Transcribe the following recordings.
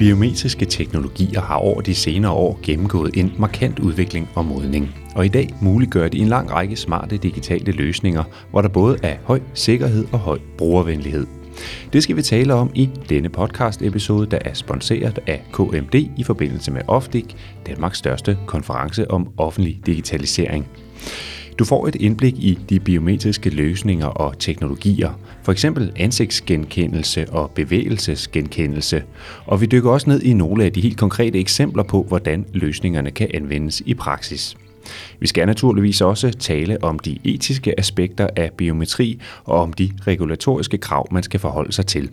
Biometriske teknologier har over de senere år gennemgået en markant udvikling og modning, og i dag muliggør de en lang række smarte digitale løsninger, hvor der både er høj sikkerhed og høj brugervenlighed. Det skal vi tale om i denne podcast-episode, der er sponsoreret af KMD i forbindelse med Ofdig, Danmarks største konference om offentlig digitalisering. Du får et indblik i de biometriske løsninger og teknologier, for eksempel ansigtsgenkendelse og bevægelsesgenkendelse, og vi dykker også ned i nogle af de helt konkrete eksempler på, hvordan løsningerne kan anvendes i praksis. Vi skal naturligvis også tale om de etiske aspekter af biometri og om de regulatoriske krav, man skal forholde sig til.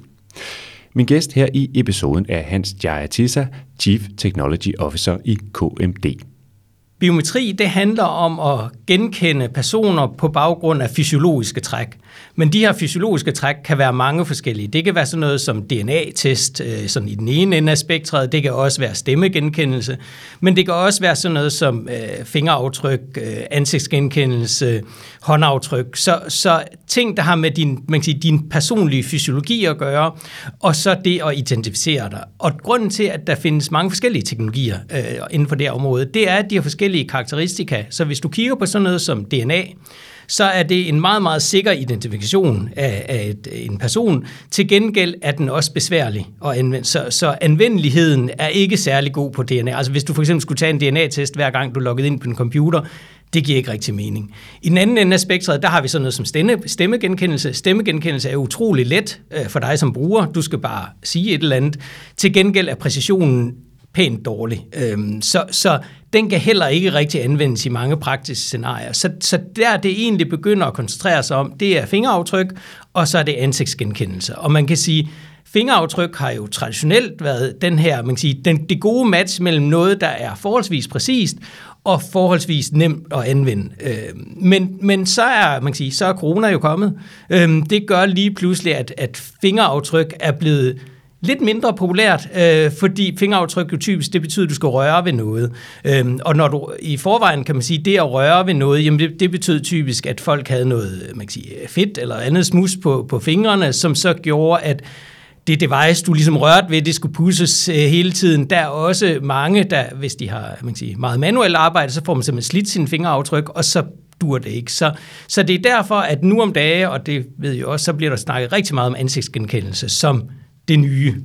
Min gæst her i episoden er Hans Jayatissa, Chief Technology Officer i KMD. Biometri det handler om at genkende personer på baggrund af fysiologiske træk. Men de her fysiologiske træk kan være mange forskellige. Det kan være sådan noget som DNA-test øh, sådan i den ene ende af spektret. Det kan også være stemmegenkendelse. Men det kan også være sådan noget som øh, fingeraftryk, øh, ansigtsgenkendelse, håndaftryk. Så, så ting, der har med din, man kan sige, din personlige fysiologi at gøre, og så det at identificere dig. Og grunden til, at der findes mange forskellige teknologier øh, inden for det område, det er, at de har forskellige karakteristika. Så hvis du kigger på sådan noget som DNA, så er det en meget, meget sikker identifikation af, af et, en person. Til gengæld er den også besværlig at anvende. Så, så anvendeligheden er ikke særlig god på DNA. Altså hvis du for eksempel skulle tage en DNA-test hver gang du logget ind på en computer, det giver ikke rigtig mening. I den anden ende af spektret, der har vi sådan noget som stemme, stemmegenkendelse. Stemmegenkendelse er utrolig let øh, for dig som bruger. Du skal bare sige et eller andet. Til gengæld er præcisionen pænt dårlig. Øhm, så, så den kan heller ikke rigtig anvendes i mange praktiske scenarier. Så, så der det egentlig begynder at koncentrere sig om, det er fingeraftryk, og så er det ansigtsgenkendelse. Og man kan sige, fingeraftryk har jo traditionelt været den her, man kan sige, den, det gode match mellem noget, der er forholdsvis præcist, og forholdsvis nemt at anvende. Øhm, men, men så er, man kan sige, så er corona jo kommet. Øhm, det gør lige pludselig, at, at fingeraftryk er blevet lidt mindre populært, øh, fordi fingeraftryk jo typisk, det betyder, at du skal røre ved noget. Øhm, og når du i forvejen, kan man sige, det at røre ved noget, jamen det, det betød typisk, at folk havde noget man kan sige, fedt eller andet smus på, på fingrene, som så gjorde, at det device, du ligesom rørte ved, det skulle pusses øh, hele tiden. Der er også mange, der, hvis de har man kan sige, meget manuelt arbejde, så får man simpelthen slidt sine fingeraftryk, og så dur det ikke. Så, så det er derfor, at nu om dage, og det ved jeg også, så bliver der snakket rigtig meget om ansigtsgenkendelse som det nye.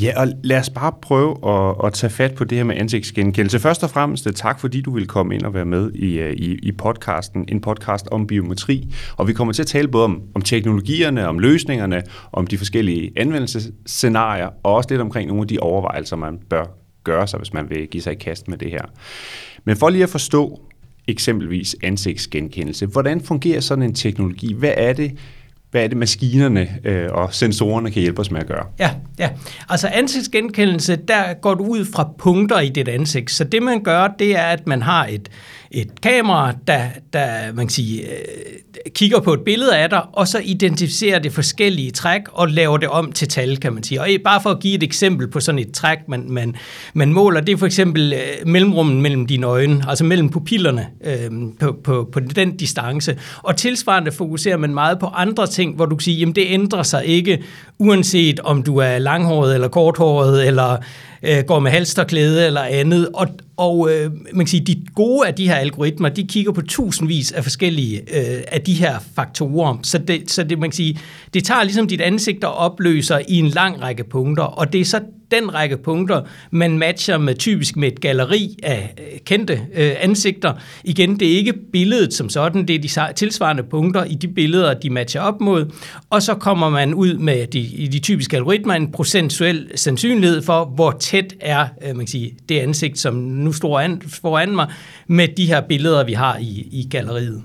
Ja, og lad os bare prøve at, at tage fat på det her med ansigtsgenkendelse. Først og fremmest eh, tak, fordi du vil komme ind og være med i, eh, i, i podcasten, en podcast om biometri. Og vi kommer til at tale både om, om teknologierne, om løsningerne, om de forskellige anvendelsesscenarier, og også lidt omkring nogle af de overvejelser, man bør gøre sig, hvis man vil give sig i kast med det her. Men for lige at forstå eksempelvis ansigtsgenkendelse, hvordan fungerer sådan en teknologi? Hvad er det, hvad er det maskinerne øh, og sensorerne kan hjælpe os med at gøre? Ja, ja. Altså ansigtsgenkendelse, der går du ud fra punkter i dit ansigt. Så det man gør, det er, at man har et, et kamera, der, der man kan sige, øh, kigger på et billede af dig, og så identificerer det forskellige træk og laver det om til tal, kan man sige. Og bare for at give et eksempel på sådan et træk, man, man, man måler, det er for eksempel øh, mellemrummet mellem dine øjne, altså mellem pupillerne øh, på, på, på den distance. Og tilsvarende fokuserer man meget på andre ting, hvor du kan sige, jamen det ændrer sig ikke, uanset om du er langhåret eller korthåret, eller øh, går med halsterklæde eller andet. Og, og øh, man kan sige, de gode af de her algoritmer, de kigger på tusindvis af forskellige øh, af de her faktorer. Så, det, så det, man kan sige, det tager ligesom dit ansigt og opløser i en lang række punkter, og det er så den række punkter, man matcher med typisk med et galleri af øh, kendte øh, ansigter. Igen, det er ikke billedet som sådan, det er de tilsvarende punkter i de billeder, de matcher op mod, og så kommer man ud med de, i de typiske algoritmer en procentuel sandsynlighed for, hvor tæt er øh, man kan sige, det ansigt, som nu står an, foran mig, med de her billeder, vi har i, i galleriet.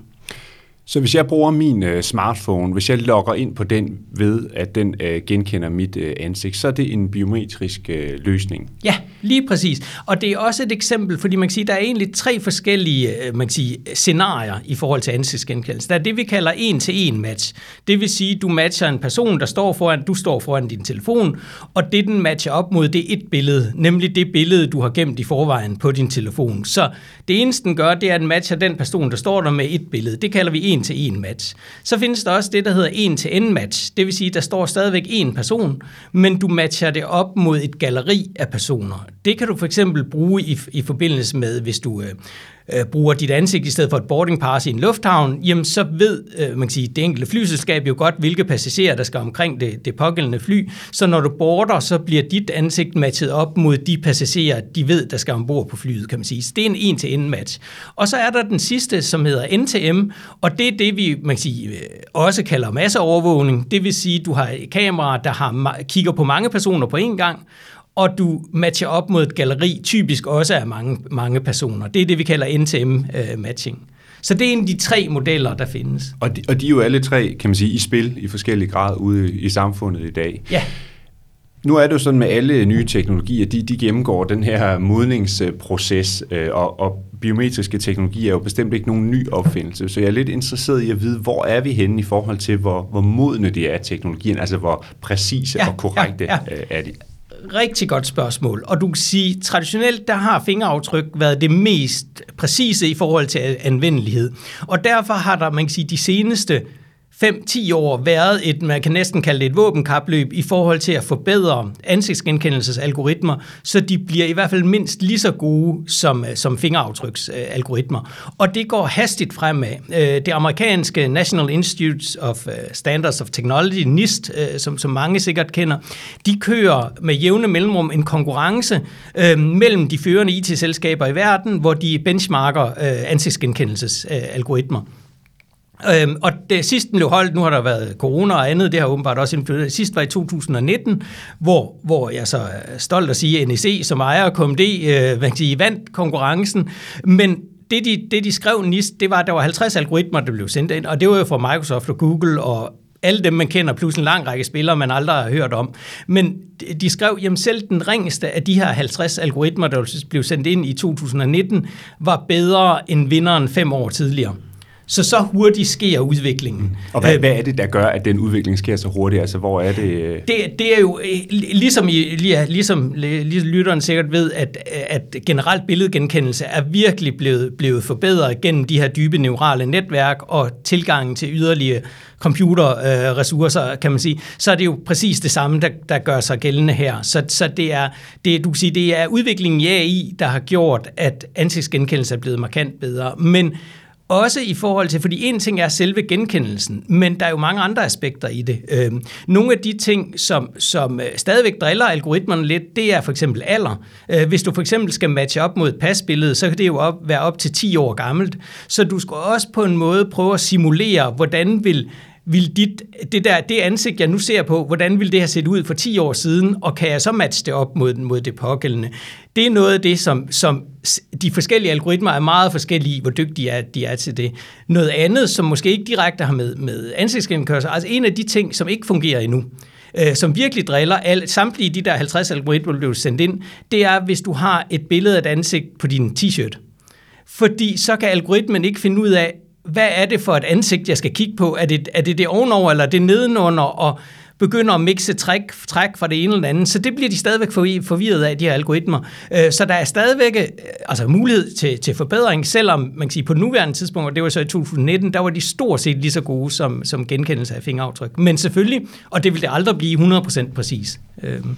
Så hvis jeg bruger min øh, smartphone, hvis jeg logger ind på den ved, at den øh, genkender mit øh, ansigt, så er det en biometrisk øh, løsning? Ja, Lige præcis. Og det er også et eksempel, fordi man kan sige, der er egentlig tre forskellige øh, man kan sige, scenarier i forhold til ansigtsgenkendelse. Der er det, vi kalder en-til-en match. Det vil sige, du matcher en person, der står foran, du står foran din telefon, og det, den matcher op mod, det er et billede, nemlig det billede, du har gemt i forvejen på din telefon. Så det eneste, den gør, det er, at den matcher den person, der står der med et billede. Det kalder vi en-til-en match. Så findes der også det, der hedder en-til-en match. Det vil sige, der står stadigvæk en person, men du matcher det op mod et galleri af personer. Det kan du for eksempel bruge i, i forbindelse med, hvis du øh, øh, bruger dit ansigt i stedet for et boarding pass i en lufthavn, jamen så ved øh, man kan sige, det enkelte flyselskab jo godt, hvilke passagerer, der skal omkring det, det pågældende fly. Så når du border, så bliver dit ansigt matchet op mod de passagerer, de ved, der skal ombord på flyet, kan man sige. Så det er en en-til-en match. Og så er der den sidste, som hedder NTM, og det er det, vi man kan sige, øh, også kalder masseovervågning. Det vil sige, du har et kamera, der har, kigger på mange personer på én gang, og du matcher op mod et galeri, typisk også af mange, mange personer. Det er det, vi kalder NTM-matching. Øh, Så det er en af de tre modeller, der findes. Og de, og de er jo alle tre, kan man sige, i spil i forskellige grad ude i samfundet i dag. Ja. Nu er det jo sådan med alle nye teknologier, de, de gennemgår den her modningsproces, øh, og, og biometriske teknologier er jo bestemt ikke nogen ny opfindelse, så jeg er lidt interesseret i at vide, hvor er vi henne i forhold til, hvor, hvor modne de er teknologien, altså hvor præcise ja, og korrekte ja, ja. Øh, er de rigtig godt spørgsmål. Og du kan sige, traditionelt der har fingeraftryk været det mest præcise i forhold til anvendelighed. Og derfor har der, man kan sige, de seneste 5-10 år været et, man kan næsten kalde det et våbenkapløb i forhold til at forbedre ansigtsgenkendelsesalgoritmer, så de bliver i hvert fald mindst lige så gode som, øh, som fingeraftryksalgoritmer. Og det går hastigt fremad. Øh, det amerikanske National Institute of øh, Standards of Technology, NIST, som, som mange sikkert kender, de kører med jævne mellemrum en konkurrence mellem de førende IT-selskaber i verden, hvor de benchmarker ansigtsgenkendelsesalgoritmer. Øhm, og det sidste blev holdt, nu har der været corona og andet, det har åbenbart også indflyttet. Sidst var i 2019, hvor, hvor jeg så er stolt at sige, at NEC som ejer af KMD øh, man kan sige, vandt konkurrencen, men det de, det, de skrev NIST, det var, at der var 50 algoritmer, der blev sendt ind, og det var jo fra Microsoft og Google og alle dem, man kender, plus en lang række spillere, man aldrig har hørt om. Men de skrev, at selv den ringeste af de her 50 algoritmer, der blev sendt ind i 2019, var bedre end vinderen fem år tidligere. Så så hurtigt sker udviklingen. Mm. Og hvad, hvad er det, der gør, at den udvikling sker så hurtigt? Altså, hvor er det? Øh? Det, det er jo, øh, ligesom, I, ligesom, ligesom lytteren sikkert ved, at, at generelt billedgenkendelse er virkelig blevet, blevet forbedret gennem de her dybe neurale netværk og tilgangen til yderligere computerressourcer, kan man sige, så er det jo præcis det samme, der, der gør sig gældende her. Så, så det, er, det, du kan sige, det er udviklingen i AI, der har gjort, at ansigtsgenkendelse er blevet markant bedre. Men også i forhold til, fordi en ting er selve genkendelsen, men der er jo mange andre aspekter i det. Øhm, nogle af de ting, som, som øh, stadigvæk driller algoritmerne lidt, det er for eksempel alder. Øh, hvis du for eksempel skal matche op mod et pasbillede, så kan det jo op, være op til 10 år gammelt. Så du skal også på en måde prøve at simulere, hvordan vil vil dit, det, der, det ansigt, jeg nu ser på, hvordan vil det have set ud for 10 år siden, og kan jeg så matche det op mod, mod det pågældende? Det er noget af det, som, som de forskellige algoritmer er meget forskellige, hvor dygtige er, de er til det. Noget andet, som måske ikke direkte har med, med ansigtsgenkørsel, altså en af de ting, som ikke fungerer endnu, øh, som virkelig driller al, samtlige de der 50 algoritmer, der blev sendt ind, det er, hvis du har et billede af et ansigt på din t-shirt. Fordi så kan algoritmen ikke finde ud af, hvad er det for et ansigt, jeg skal kigge på? Er det er det, det ovenover, eller det nedenunder? Og begynder at mixe træk, træk fra det ene eller andet, så det bliver de stadigvæk forvirret af, de her algoritmer. Øh, så der er stadigvæk øh, altså mulighed til, til forbedring, selvom man kan sige, på nuværende tidspunkt, og det var så i 2019, der var de stort set lige så gode som, som genkendelse af fingeraftryk. Men selvfølgelig, og det vil det aldrig blive 100% præcis. Øhm.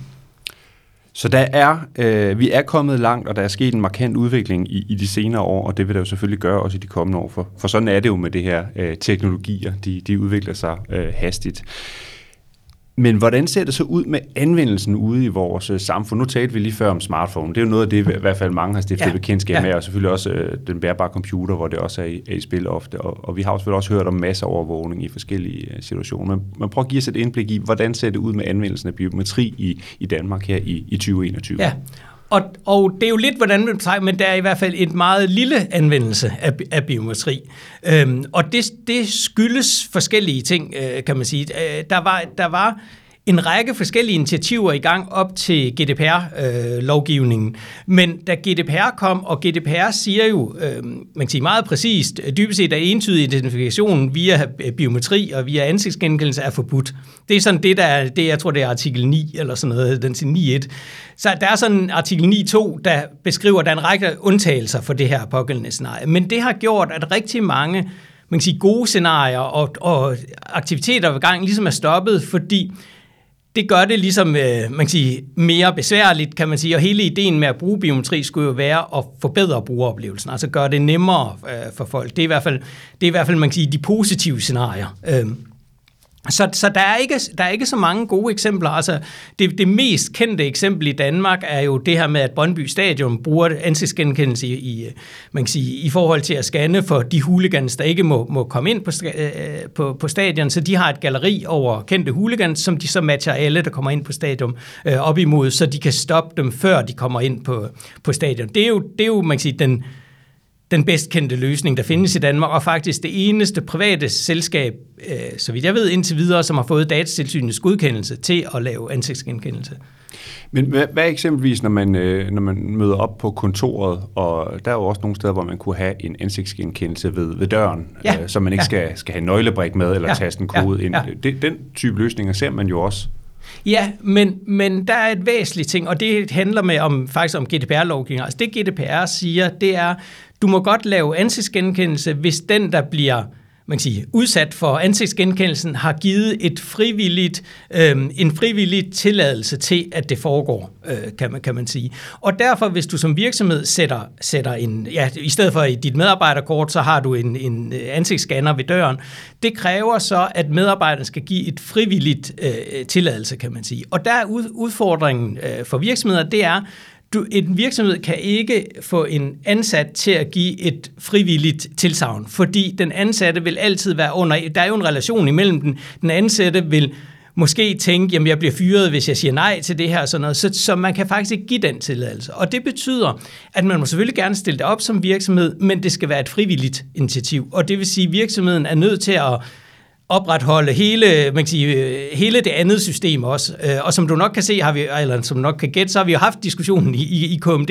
Så der er, øh, vi er kommet langt, og der er sket en markant udvikling i, i de senere år, og det vil der jo selvfølgelig gøre også i de kommende år, for, for sådan er det jo med det her øh, teknologier, de, de udvikler sig øh, hastigt. Men hvordan ser det så ud med anvendelsen ude i vores øh, samfund? Nu talte vi lige før om smartphone. Det er jo noget af det, i hvert fald mange har stiftet ja. bekendtskab ja. med, og selvfølgelig også øh, den bærbare computer, hvor det også er i, er i spil ofte. Og, og vi har selvfølgelig også hørt om masser overvågning i forskellige øh, situationer. Men, men prøv at give os et indblik i, hvordan ser det ud med anvendelsen af biometri i, i Danmark her i, i 2021? Ja, og, og det er jo lidt, hvordan man tager, men der er i hvert fald et meget lille anvendelse af, af biometri. Øhm, og det, det skyldes forskellige ting, øh, kan man sige. Øh, der var, der var en række forskellige initiativer i gang op til GDPR-lovgivningen. Øh, Men da GDPR kom, og GDPR siger jo, øh, man kan sige meget præcist, øh, dybest set er entydig identifikation via øh, biometri og via ansigtsgenkendelse er forbudt. Det er sådan det, der er, det jeg tror, det er artikel 9 eller sådan noget, den siger 9.1. Så der er sådan artikel 9.2, der beskriver, at der er en række undtagelser for det her pågældende scenarie. Men det har gjort, at rigtig mange man kan sige, gode scenarier og, og aktiviteter ved gang ligesom er stoppet, fordi det gør det ligesom øh, man kan sige, mere besværligt, kan man sige, og hele ideen med at bruge biometri skulle jo være at forbedre brugeroplevelsen, altså gøre det nemmere øh, for folk. Det er i hvert fald, det er i hvert fald man kan sige, de positive scenarier. Øh. Så, så der, er ikke, der er ikke så mange gode eksempler. Altså, det, det mest kendte eksempel i Danmark er jo det her med, at Brøndby Stadion bruger ansigtsgenkendelse i, man kan sige, i forhold til at scanne for de hooligans, der ikke må, må komme ind på, øh, på, på stadion. Så de har et galeri over kendte hooligans, som de så matcher alle, der kommer ind på stadion øh, op imod, så de kan stoppe dem, før de kommer ind på, på stadion. Det er jo, det er jo man kan sige, den, den bedst kendte løsning, der findes i Danmark, og faktisk det eneste private selskab, øh, så vidt jeg ved indtil videre, som har fået datatilsynets godkendelse til at lave ansigtsgenkendelse. Men hvad, hvad eksempelvis, når man, øh, når man møder op på kontoret, og der er jo også nogle steder, hvor man kunne have en ansigtsgenkendelse ved, ved døren, ja. øh, så man ikke ja. skal, skal have nøglebrik med eller ja. taste en kode ja. ind. Ja. Det, den type løsninger ser man jo også. Ja, men, men der er et væsentligt ting, og det handler med om, faktisk om GDPR-lovgivning. Altså det GDPR siger, det er, du må godt lave ansigtsgenkendelse, hvis den, der bliver man kan sige, udsat for ansigtsgenkendelsen, har givet et frivilligt, øh, en frivillig tilladelse til, at det foregår, øh, kan, man, kan man sige. Og derfor, hvis du som virksomhed sætter, sætter en, ja, i stedet for i dit medarbejderkort, så har du en, en øh, ansigtsscanner ved døren, det kræver så, at medarbejderen skal give et frivilligt øh, tilladelse, kan man sige. Og der er udfordringen øh, for virksomheder, det er, du, en virksomhed kan ikke få en ansat til at give et frivilligt tilsavn, fordi den ansatte vil altid være under, der er jo en relation imellem den, den ansatte vil måske tænke, jamen jeg bliver fyret, hvis jeg siger nej til det her og sådan noget, så, så man kan faktisk ikke give den tilladelse. Og det betyder, at man må selvfølgelig gerne stille det op som virksomhed, men det skal være et frivilligt initiativ. Og det vil sige, at virksomheden er nødt til at opretholde hele, man kan sige, hele det andet system også. Øh, og som du nok kan se, har vi, eller som du nok kan gætte, så har vi jo haft diskussionen i, i, i KMD,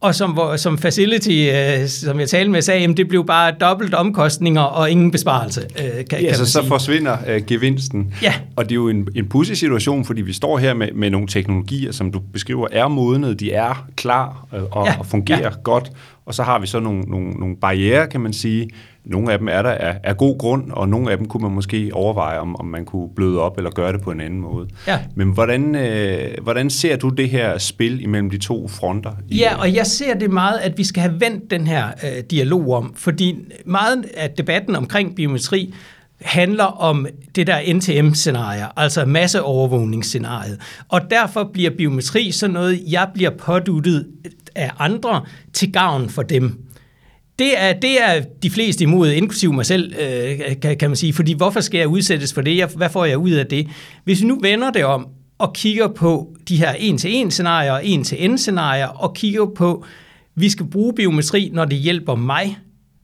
og som, som Facility, øh, som jeg talte med, sagde, at det blev bare dobbelt omkostninger og ingen besparelse. Øh, kan, ja, kan så, så forsvinder uh, gevinsten. Ja. Og det er jo en, en pudsig situation, fordi vi står her med, med nogle teknologier, som du beskriver, er modnet, de er klar og, ja. og fungerer ja. godt, og så har vi så nogle, nogle, nogle barriere, kan man sige, nogle af dem er der af, af god grund, og nogle af dem kunne man måske overveje, om, om man kunne bløde op eller gøre det på en anden måde. Ja. Men hvordan, øh, hvordan ser du det her spil imellem de to fronter? Ja, og jeg ser det meget, at vi skal have vendt den her øh, dialog om, fordi meget af debatten omkring biometri handler om det der NTM-scenarie, altså masseovervågningsscenariet. Og derfor bliver biometri sådan noget, jeg bliver påduttet af andre til gavn for dem. Det er, det er de fleste imod, inklusive mig selv, øh, kan, kan man sige. Fordi hvorfor skal jeg udsættes for det? Hvad får jeg ud af det? Hvis vi nu vender det om og kigger på de her en-til-en-scenarier og en-til-n-scenarier, og kigger på, vi skal bruge biometri, når det hjælper mig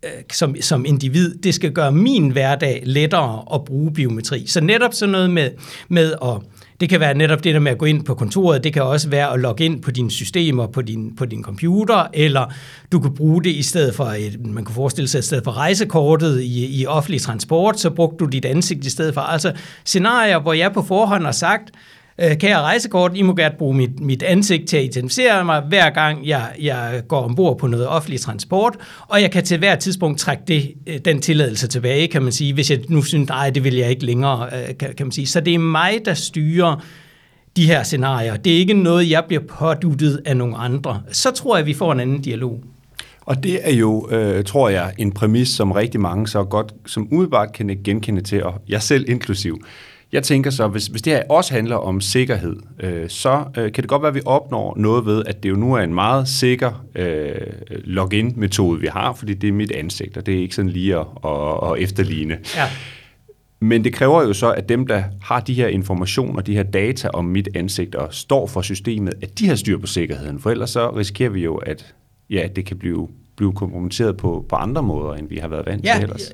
øh, som, som individ. Det skal gøre min hverdag lettere at bruge biometri. Så netop sådan noget med, med at det kan være netop det der med at gå ind på kontoret, det kan også være at logge ind på dine systemer på din, på din computer, eller du kan bruge det i stedet for, et, man kan forestille sig, i stedet for rejsekortet i, i offentlig transport, så brugte du dit ansigt i stedet for. Altså scenarier, hvor jeg på forhånd har sagt, øh, kære rejsekort, I må gerne bruge mit, mit ansigt til at identificere mig, hver gang jeg, jeg går ombord på noget offentlig transport, og jeg kan til hver tidspunkt trække det, øh, den tilladelse tilbage, kan man sige, hvis jeg nu synes, nej, det vil jeg ikke længere, øh, kan, kan man sige. Så det er mig, der styrer de her scenarier. Det er ikke noget, jeg bliver påduttet af nogle andre. Så tror jeg, vi får en anden dialog. Og det er jo, øh, tror jeg, en præmis, som rigtig mange så godt, som umiddelbart kan genkende til, og jeg selv inklusiv. Jeg tænker så, hvis, hvis det her også handler om sikkerhed, øh, så øh, kan det godt være, at vi opnår noget ved, at det jo nu er en meget sikker øh, login-metode, vi har, fordi det er mit ansigt, og det er ikke sådan lige at, at, at efterligne. Ja. Men det kræver jo så, at dem, der har de her informationer, de her data om mit ansigt og står for systemet, at de har styr på sikkerheden, for ellers så risikerer vi jo, at ja, det kan blive blive kompromitteret på, på andre måder, end vi har været vant ja, til ellers.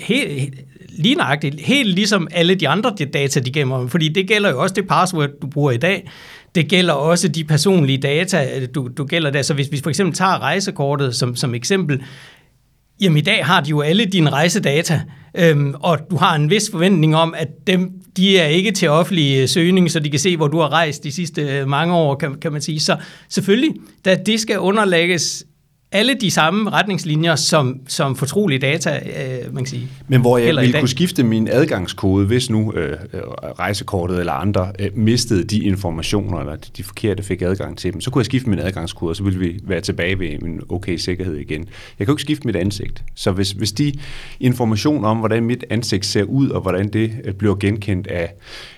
Helt, lige nøjagtigt. Helt ligesom alle de andre data, de gemmer. Fordi det gælder jo også det password, du bruger i dag. Det gælder også de personlige data, du, du gælder der. Så hvis vi for eksempel tager rejsekortet som, som eksempel, jamen i dag har de jo alle dine rejsedata, øhm, og du har en vis forventning om, at dem, de er ikke til offentlig søgning, så de kan se, hvor du har rejst de sidste øh, mange år, kan, kan man sige. Så selvfølgelig, da det skal underlægges alle de samme retningslinjer som, som fortrolige data, øh, man kan sige. Men hvor jeg ville kunne skifte min adgangskode, hvis nu øh, øh, rejsekortet eller andre øh, mistede de informationer, eller de forkerte fik adgang til dem, så kunne jeg skifte min adgangskode, og så ville vi være tilbage ved en okay sikkerhed igen. Jeg kan ikke skifte mit ansigt. Så hvis, hvis de informationer om, hvordan mit ansigt ser ud, og hvordan det øh, bliver genkendt af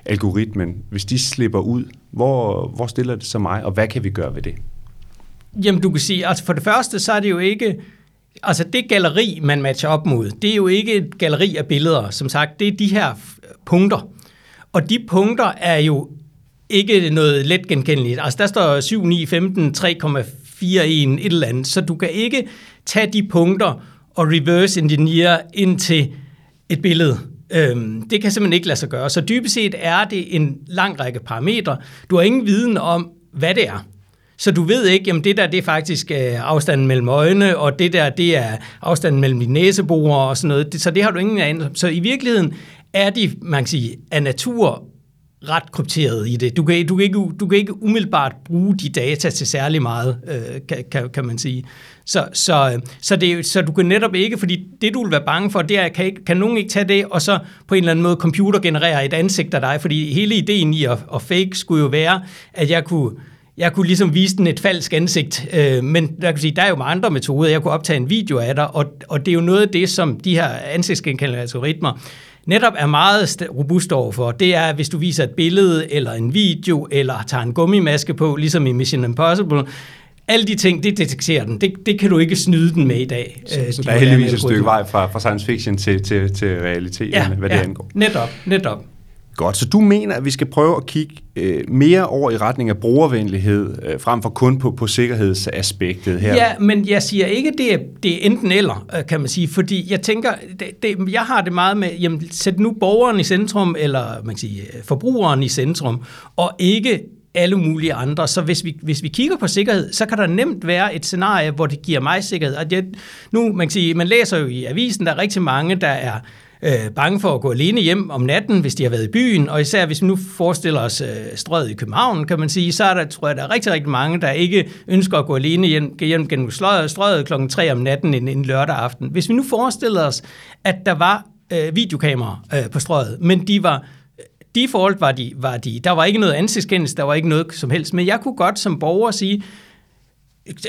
algoritmen, hvis de slipper ud, hvor, hvor stiller det så mig, og hvad kan vi gøre ved det? Jamen, du kan sige, altså for det første, så er det jo ikke, altså det galleri, man matcher op mod, det er jo ikke et galleri af billeder. Som sagt, det er de her punkter. Og de punkter er jo ikke noget let genkendeligt. Altså der står 7, 9, 15, 3,41 et eller andet. Så du kan ikke tage de punkter og reverse engineer ind til et billede. Øhm, det kan simpelthen ikke lade sig gøre. Så dybest set er det en lang række parametre. Du har ingen viden om, hvad det er. Så du ved ikke, om det der det er faktisk øh, afstanden mellem øjne, og det der det er afstanden mellem dine næseborer og sådan noget. Så det har du ingen anelse Så i virkeligheden er de, man kan sige, af natur ret krypteret i det. Du kan, du, kan ikke, du kan ikke umiddelbart bruge de data til særlig meget, øh, kan, kan, kan man sige. Så, så, så, det, så du kan netop ikke, fordi det du vil være bange for, det er, kan, ikke, kan nogen ikke tage det, og så på en eller anden måde computer generere et ansigt af dig, fordi hele ideen i at, at fake skulle jo være, at jeg kunne jeg kunne ligesom vise den et falsk ansigt, øh, men der, kan sige, der er jo mange andre metoder. Jeg kunne optage en video af dig, og, og det er jo noget af det, som de her ansigtsgenkendende algoritmer netop er meget robust overfor. Det er, hvis du viser et billede, eller en video, eller tager en gummimaske på, ligesom i Mission Impossible, alle de ting, det detekterer den. Det, det kan du ikke snyde den med i dag. Så, øh, så der er heldigvis et stykke vej fra, fra science fiction til, til, til realitet, ja, hvad det ja, angår. netop, netop. Godt, så du mener, at vi skal prøve at kigge øh, mere over i retning af brugervenlighed, øh, frem for kun på, på sikkerhedsaspektet her? Ja, men jeg siger ikke, det er, det er enten eller, øh, kan man sige, fordi jeg tænker, det, det, jeg har det meget med, jamen sæt nu borgeren i centrum, eller man kan sige, øh, forbrugeren i centrum, og ikke alle mulige andre. Så hvis vi, hvis vi kigger på sikkerhed, så kan der nemt være et scenarie, hvor det giver mig sikkerhed. Og det, nu, man kan sige, man læser jo i avisen, der er rigtig mange, der er øh, bange for at gå alene hjem om natten, hvis de har været i byen, og især hvis vi nu forestiller os øh, strøget i København, kan man sige, så er der, tror jeg, der er rigtig, rigtig mange, der ikke ønsker at gå alene hjem, hjem gennem strøget klokken 3 om natten en, en lørdag aften. Hvis vi nu forestiller os, at der var øh, videokameraer øh, på strøget, men de var default var de, var de, der var ikke noget ansigtskendelse, der var ikke noget som helst, men jeg kunne godt som borger sige,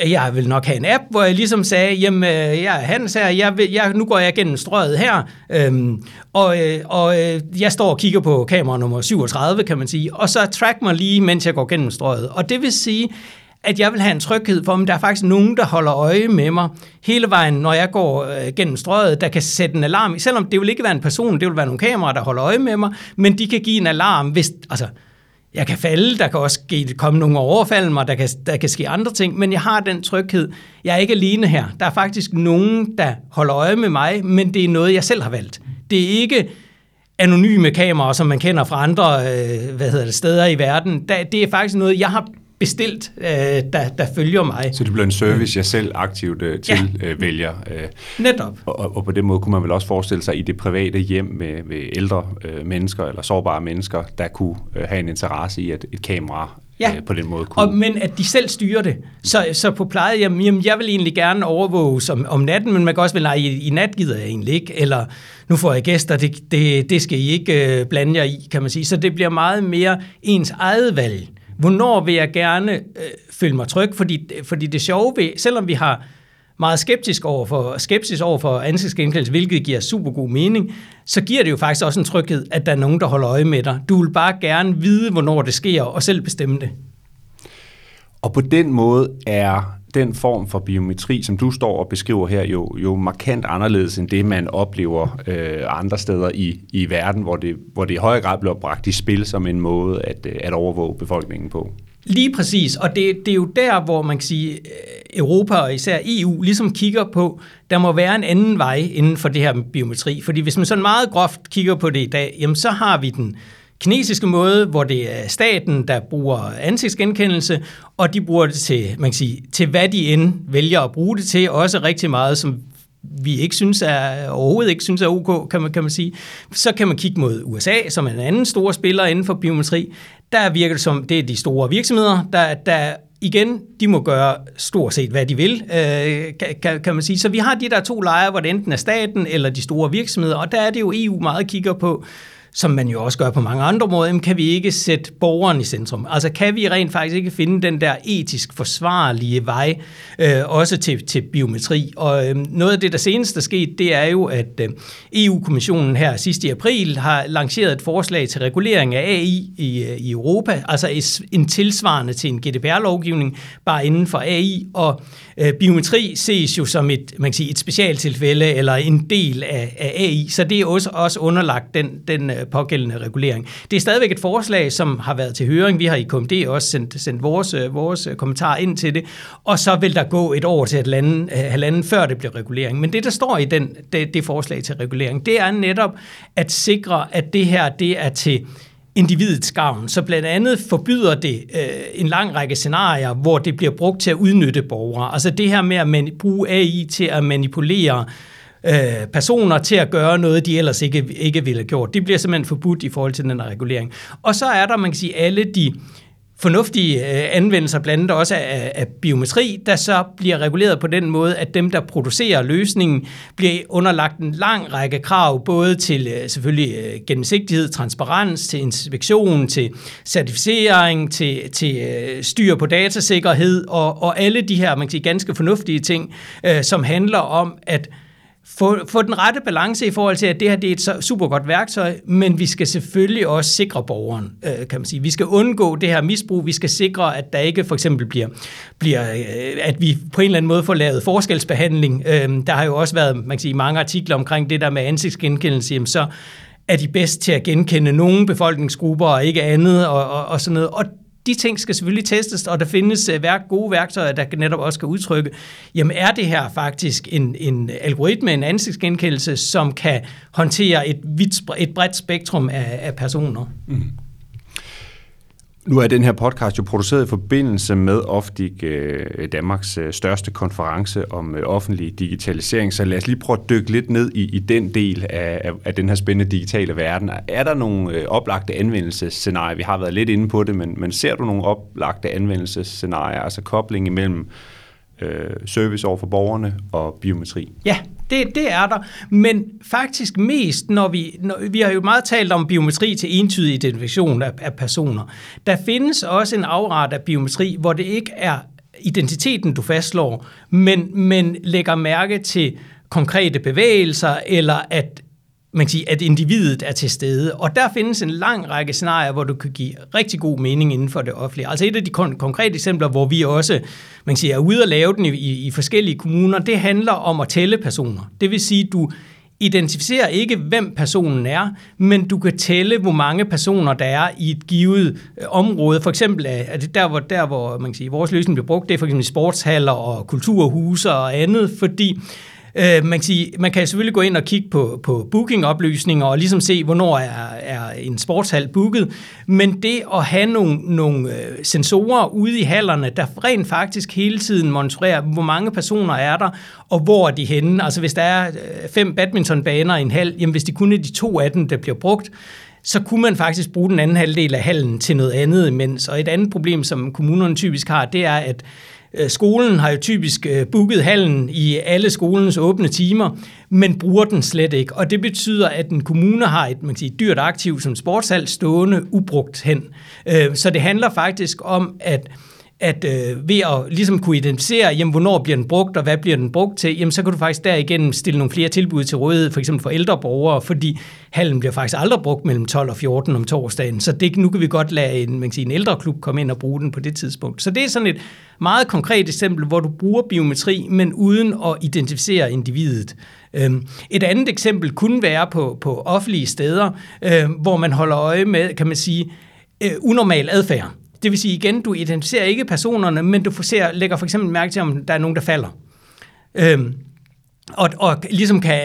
jeg vil nok have en app, hvor jeg ligesom sagde, jamen, øh, jeg er Hans her, jeg vil, jeg, nu går jeg gennem strøget her, øhm, og, øh, og øh, jeg står og kigger på kamera nummer 37, kan man sige, og så track mig lige, mens jeg går gennem strøget. Og det vil sige, at jeg vil have en tryghed for, at der er faktisk nogen, der holder øje med mig hele vejen, når jeg går øh, gennem strøget, der kan sætte en alarm. Selvom det vil ikke være en person, det vil være nogle kameraer, der holder øje med mig, men de kan give en alarm, hvis, altså, jeg kan falde, der kan også ske, komme nogle overfald mig, der kan, der kan ske andre ting, men jeg har den tryghed. Jeg er ikke alene her. Der er faktisk nogen, der holder øje med mig, men det er noget, jeg selv har valgt. Det er ikke anonyme kameraer, som man kender fra andre øh, hvad hedder det, steder i verden. Det er faktisk noget, jeg har bestilt, øh, der, der følger mig. Så det bliver en service, jeg selv aktivt øh, til ja. øh, vælger. Øh, Netop. Og, og på den måde kunne man vel også forestille sig i det private hjem med, med ældre øh, mennesker eller sårbare mennesker, der kunne øh, have en interesse i, at et kamera ja. øh, på den måde kunne... Og, men at de selv styrer det. Så, så på pleje, jamen, jeg vil egentlig gerne overvåge om, om natten, men man kan også vel, nej, i, i nat gider jeg egentlig ikke, eller nu får jeg gæster, det, det, det skal I ikke øh, blande jer i, kan man sige. Så det bliver meget mere ens eget valg. Hvornår vil jeg gerne øh, føle mig tryg? Fordi, fordi det sjove ved, selvom vi har meget skeptisk over for, skepsis over for ansigtsgenkendelse, hvilket giver super god mening, så giver det jo faktisk også en tryghed, at der er nogen, der holder øje med dig. Du vil bare gerne vide, hvornår det sker, og selv bestemme det. Og på den måde er den form for biometri, som du står og beskriver her, jo, jo markant anderledes end det, man oplever øh, andre steder i, i verden, hvor det, hvor det i høj grad bliver bragt i spil som en måde at, øh, at overvåge befolkningen på. Lige præcis, og det, det er jo der, hvor man kan sige, øh, Europa og især EU ligesom kigger på, der må være en anden vej inden for det her biometri. Fordi hvis man sådan meget groft kigger på det i dag, jamen så har vi den kinesiske måde, hvor det er staten, der bruger ansigtsgenkendelse, og de bruger det til, man kan sige, til hvad de end vælger at bruge det til, også rigtig meget, som vi ikke synes er, overhovedet ikke synes er ok, kan man, kan man sige. Så kan man kigge mod USA, som er en anden stor spiller inden for biometri. Der virker det som, det er de store virksomheder, der, der igen, de må gøre stort set, hvad de vil, øh, kan, kan man sige. Så vi har de der to lejre, hvor det enten er staten eller de store virksomheder, og der er det jo EU meget kigger på, som man jo også gør på mange andre måder, kan vi ikke sætte borgeren i centrum. Altså kan vi rent faktisk ikke finde den der etisk forsvarlige vej, øh, også til, til biometri. Og øh, noget af det, der senest er sket, det er jo, at øh, EU-kommissionen her sidst i april har lanceret et forslag til regulering af AI i, øh, i Europa, altså en tilsvarende til en GDPR-lovgivning, bare inden for AI, og øh, biometri ses jo som et, man kan sige, et specialtilfælde eller en del af, af AI, så det er også, også underlagt den, den øh, pågældende regulering. Det er stadigvæk et forslag, som har været til høring. Vi har i KMD også sendt, sendt vores, øh, vores øh, kommentar ind til det, og så vil der gå et år til et lande, øh, halvanden, før det bliver regulering. Men det, der står i den, det, det forslag til regulering, det er netop at sikre, at det her det er til individets gavn. Så blandt andet forbyder det øh, en lang række scenarier, hvor det bliver brugt til at udnytte borgere. Altså det her med at bruge AI til at manipulere øh, Øh, personer til at gøre noget, de ellers ikke, ikke ville have gjort. Det bliver simpelthen forbudt i forhold til den regulering. Og så er der, man kan sige, alle de fornuftige øh, anvendelser, blandt andet også af, af biometri, der så bliver reguleret på den måde, at dem, der producerer løsningen, bliver underlagt en lang række krav, både til øh, selvfølgelig gennemsigtighed, transparens, til inspektion, til certificering, til, til styr på datasikkerhed, og, og alle de her, man kan sige, ganske fornuftige ting, som handler om, at få, få den rette balance i forhold til, at det her det er et super godt værktøj, men vi skal selvfølgelig også sikre borgeren, øh, kan man sige. Vi skal undgå det her misbrug, vi skal sikre, at der ikke for eksempel bliver, bliver øh, at vi på en eller anden måde får lavet forskelsbehandling. Øh, der har jo også været man kan sige, mange artikler omkring det der med ansigtsgenkendelse, jamen så er de bedst til at genkende nogle befolkningsgrupper og ikke andet og, og, og sådan noget. Og de ting skal selvfølgelig testes, og der findes øh, værk, gode værktøjer, der netop også kan udtrykke, jamen er det her faktisk en, en algoritme, en ansigtsgenkendelse, som kan håndtere et, vidt, et bredt spektrum af, af personer. Mm. Nu er den her podcast jo produceret i forbindelse med Ofdig, øh, Danmarks øh, største konference om øh, offentlig digitalisering, så lad os lige prøve at dykke lidt ned i, i den del af, af, af den her spændende digitale verden. Er der nogle oplagte anvendelsesscenarier? Vi har været lidt inde på det, men, men ser du nogle oplagte anvendelsesscenarier, altså kobling imellem øh, service over for borgerne og biometri? Ja, det, det er der, men faktisk mest, når vi, når, vi har jo meget talt om biometri til entydig identifikation af, af personer. Der findes også en afret af biometri, hvor det ikke er identiteten, du fastslår, men, men lægger mærke til konkrete bevægelser, eller at man kan sige, at individet er til stede. Og der findes en lang række scenarier, hvor du kan give rigtig god mening inden for det offentlige. Altså et af de kon- konkrete eksempler, hvor vi også man kan sige, er ude og lave den i, i, i forskellige kommuner, det handler om at tælle personer. Det vil sige, du identificerer ikke, hvem personen er, men du kan tælle, hvor mange personer der er i et givet øh, område. For eksempel er det der, hvor, der, hvor man kan sige, vores løsning bliver brugt, det er for eksempel sportshaller og kulturhuse og andet, fordi Øh, man, kan sige, man kan selvfølgelig gå ind og kigge på, på bookingoplysninger og ligesom se, hvornår er, er en sportshal booket, men det at have nogle, nogle øh, sensorer ude i hallerne, der rent faktisk hele tiden monitorerer, hvor mange personer er der, og hvor er de henne. Altså hvis der er øh, fem badmintonbaner i en hal, jamen hvis det kun er de to af dem, der bliver brugt, så kunne man faktisk bruge den anden halvdel af hallen til noget andet imens. Og et andet problem, som kommunerne typisk har, det er, at Øh, skolen har jo typisk øh, booket hallen i alle skolens åbne timer, men bruger den slet ikke. Og det betyder, at en kommune har et man kan sige, dyrt aktiv som sportshal stående ubrugt hen. Øh, så det handler faktisk om, at at øh, ved at ligesom kunne identificere, jamen, hvornår bliver den brugt, og hvad bliver den brugt til, jamen, så kan du faktisk derigennem stille nogle flere tilbud til rådighed, for eksempel for ældre borgere, fordi hallen bliver faktisk aldrig brugt mellem 12 og 14 om torsdagen, så det, nu kan vi godt lade en, man kan sige, en ældre klub komme ind og bruge den på det tidspunkt. Så det er sådan et meget konkret eksempel, hvor du bruger biometri, men uden at identificere individet. Øhm, et andet eksempel kunne være på, på offentlige steder, øhm, hvor man holder øje med, kan man sige, øh, unormal adfærd. Det vil sige igen, du identificerer ikke personerne, men du ser, lægger for eksempel mærke til, om der er nogen, der falder. Øhm, og, og ligesom kan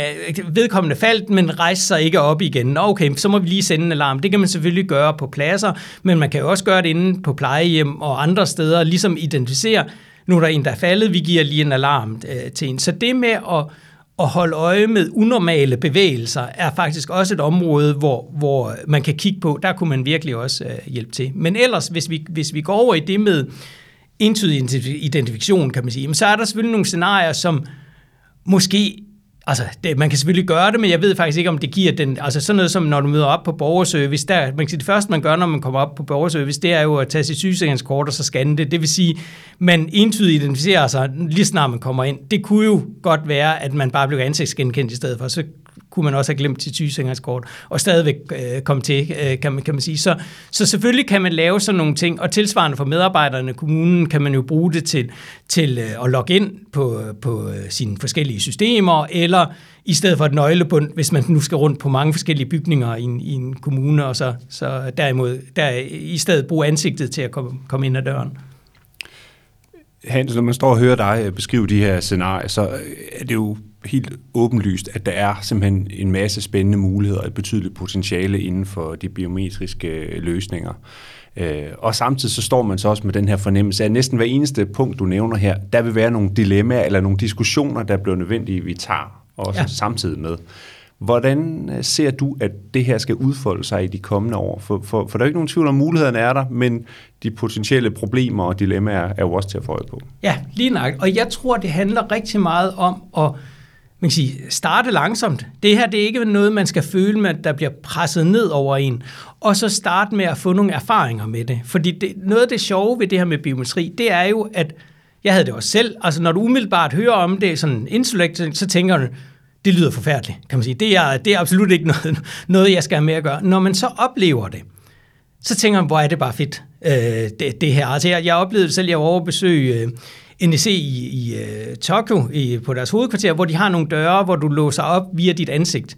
vedkommende faldt, men rejse sig ikke op igen. Nå, okay, så må vi lige sende en alarm. Det kan man selvfølgelig gøre på pladser, men man kan jo også gøre det inde på plejehjem og andre steder, ligesom identificere, nu er der en, der er faldet, vi giver lige en alarm øh, til en. Så det med at, at holde øje med unormale bevægelser er faktisk også et område, hvor, hvor man kan kigge på, der kunne man virkelig også øh, hjælpe til. Men ellers, hvis vi, hvis vi går over i det med entydig identifikation, kan man sige, så er der selvfølgelig nogle scenarier, som måske Altså, det, man kan selvfølgelig gøre det, men jeg ved faktisk ikke, om det giver den... Altså sådan noget som, når du møder op på borgerservice, der, man kan sige, det første, man gør, når man kommer op på borgerservice, det er jo at tage sit sygesikringskort og så scanne det. Det vil sige, man entydigt identificerer sig lige snart man kommer ind. Det kunne jo godt være, at man bare blev ansigtsgenkendt i stedet for. Så kunne man også have glemt sit sygesikringskort, og stadigvæk øh, komme til, øh, kan, man, kan man sige. Så, så selvfølgelig kan man lave sådan nogle ting, og tilsvarende for medarbejderne i kommunen kan man jo bruge det til, til øh, at logge ind på, på øh, sine forskellige systemer, eller i stedet for et nøglebund, hvis man nu skal rundt på mange forskellige bygninger i en, i en kommune, og så, så derimod der, i stedet bruge ansigtet til at komme, komme ind ad døren. Hans, når man står og hører dig øh, beskrive de her scenarier, så øh, er det jo helt åbenlyst, at der er simpelthen en masse spændende muligheder og et betydeligt potentiale inden for de biometriske øh, løsninger. Øh, og samtidig så står man så også med den her fornemmelse af, at næsten hver eneste punkt, du nævner her, der vil være nogle dilemmaer eller nogle diskussioner, der bliver nødvendige, vi tager også ja. samtidig med. Hvordan øh, ser du, at det her skal udfolde sig i de kommende år? For, for, for der er ikke nogen tvivl om, mulighederne er der, men de potentielle problemer og dilemmaer er jo også til at få øje på. Ja, lige nok. Og jeg tror, det handler rigtig meget om at man kan sige, starte langsomt. Det her det er ikke noget, man skal føle med, der bliver presset ned over en. Og så starte med at få nogle erfaringer med det. Fordi det, noget af det sjove ved det her med biometri, det er jo, at jeg havde det også selv. Altså når du umiddelbart hører om det, sådan intellekt, så tænker du, det lyder forfærdeligt, kan man sige. Det er, det er absolut ikke noget, noget, jeg skal have med at gøre. Når man så oplever det, så tænker man, hvor er det bare fedt, øh, det, det her. Altså jeg, jeg oplevede selv, jeg var over at besøge øh, NEC i, i uh, Tokyo i, på deres hovedkvarter, hvor de har nogle døre, hvor du låser op via dit ansigt.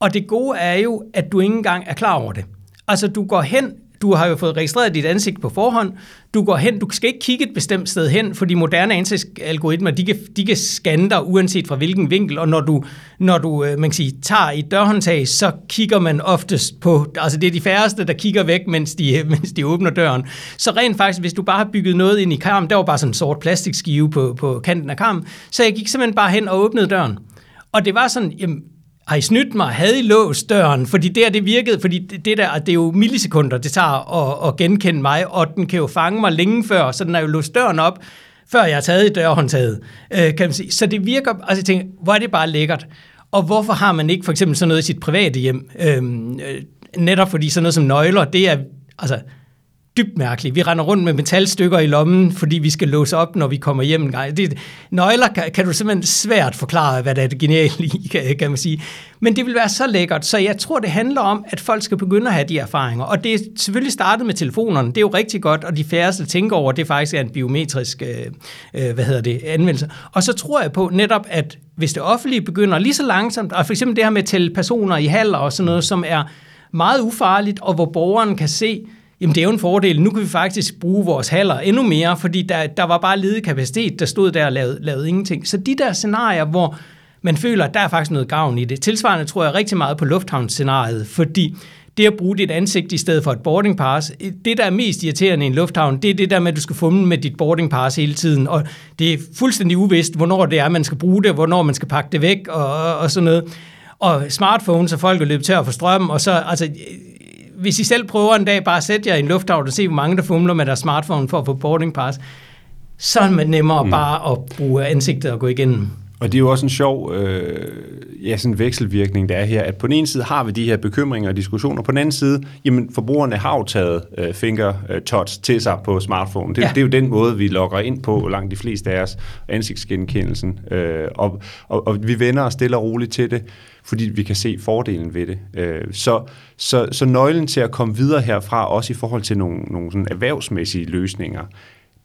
Og det gode er jo, at du ikke engang er klar over det. Altså, du går hen du har jo fået registreret dit ansigt på forhånd. Du går hen, du skal ikke kigge et bestemt sted hen, for de moderne ansigtsalgoritmer, de kan, de kan scanne dig uanset fra hvilken vinkel, og når du, når du øh, man kan sige, tager et dørhåndtag, så kigger man oftest på, altså det er de færreste, der kigger væk, mens de, mens de åbner døren. Så rent faktisk, hvis du bare har bygget noget ind i karmen, der var bare sådan en sort plastikskive på, på kanten af karmen, så jeg gik simpelthen bare hen og åbnede døren. Og det var sådan, jamen, har I snydt mig? Havde I låst døren? Fordi det, det virkede, fordi det der, det er jo millisekunder, det tager at, at genkende mig, og den kan jo fange mig længe før, så den har jo låst døren op, før jeg har taget i dørhåndtaget, øh, kan man sige. Så det virker, altså jeg tænker, hvor er det bare lækkert. Og hvorfor har man ikke for eksempel sådan noget i sit private hjem? Øhm, øh, netop fordi sådan noget som nøgler, det er, altså, dybt mærkeligt. Vi render rundt med metalstykker i lommen, fordi vi skal låse op, når vi kommer hjem en gang. Det, nøgler kan, kan du simpelthen svært forklare, hvad der er det geniale i, kan, kan man sige. Men det vil være så lækkert, så jeg tror, det handler om, at folk skal begynde at have de erfaringer. Og det er selvfølgelig startet med telefonerne. Det er jo rigtig godt, og de færreste tænker over, at det faktisk er en biometrisk øh, øh hvad hedder det, anvendelse. Og så tror jeg på netop, at hvis det offentlige begynder lige så langsomt, og for eksempel det her med at tælle personer i haller og sådan noget, som er meget ufarligt, og hvor borgeren kan se, Jamen det er jo en fordel. Nu kan vi faktisk bruge vores haller endnu mere, fordi der, der var bare ledig kapacitet, der stod der og lavede, lavede ingenting. Så de der scenarier, hvor man føler, at der er faktisk noget gavn i det. Tilsvarende tror jeg rigtig meget på lufthavnsscenariet, fordi det at bruge dit ansigt i stedet for et boarding pass, det der er mest irriterende i en lufthavn, det er det der med, at du skal fumle med dit boarding pass hele tiden, og det er fuldstændig uvist, hvornår det er, man skal bruge det, hvornår man skal pakke det væk, og, og, og sådan noget. Og smartphones, så folk er løbet at få strøm, og så, altså, hvis I selv prøver en dag bare at sætte jer i en lufthavn og se, hvor mange der fumler med deres smartphone for at få boarding pass, så er det nemmere mm. bare at bruge ansigtet og gå igennem. Og det er jo også en sjov øh, ja, sådan vekselvirkning, der er her, at på den ene side har vi de her bekymringer og diskussioner, på den anden side, jamen forbrugerne har jo taget øh, finger øh, til sig på smartphone. Det, ja. det er jo den måde, vi logger ind på, langt de fleste af os, ansigtsgenkendelsen. Øh, og, og, og vi vender os stille og roligt til det fordi vi kan se fordelen ved det. Øh, så, så, så nøglen til at komme videre herfra, også i forhold til nogle, nogle sådan erhvervsmæssige løsninger,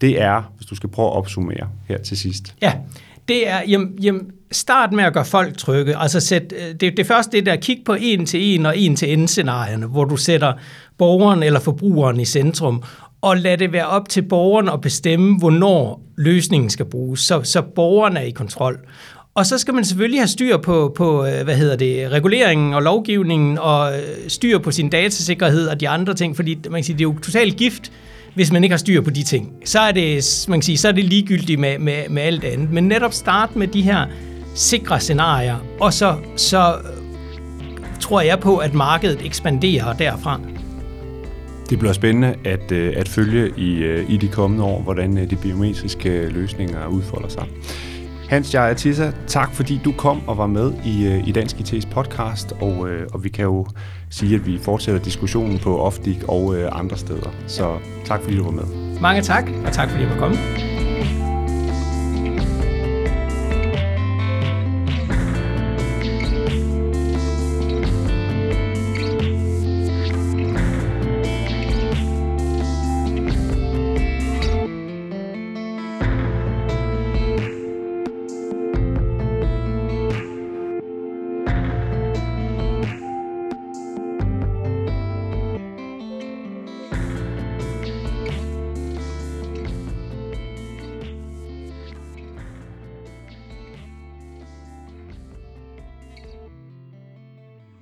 det er, hvis du skal prøve at opsummere her til sidst. Ja, det er, jamen, jamen, start med at gøre folk trygge. Altså sæt, øh, det, det første det der, kig på en til en og en til en scenarierne, hvor du sætter borgeren eller forbrugeren i centrum, og lade det være op til borgeren at bestemme, hvornår løsningen skal bruges, så, så borgeren er i kontrol. Og så skal man selvfølgelig have styr på, på øh, hvad hedder det, reguleringen og lovgivningen, og øh, styr på sin datasikkerhed og de andre ting, fordi man kan sige, det er jo totalt gift, hvis man ikke har styr på de ting. Så er det, man kan sige, så er det ligegyldigt med, med, med alt andet. Men netop start med de her sikre scenarier, og så, så øh, tror jeg på, at markedet ekspanderer derfra. Det bliver spændende at, øh, at følge i, øh, i de kommende år, hvordan de biometriske løsninger udfolder sig. Hans Jaja Tissa, tak fordi du kom og var med i, øh, i Dansk IT's podcast, og, øh, og vi kan jo sige, at vi fortsætter diskussionen på Ofdik og øh, andre steder. Så tak fordi du var med. Mange tak, og tak fordi jeg var kommet.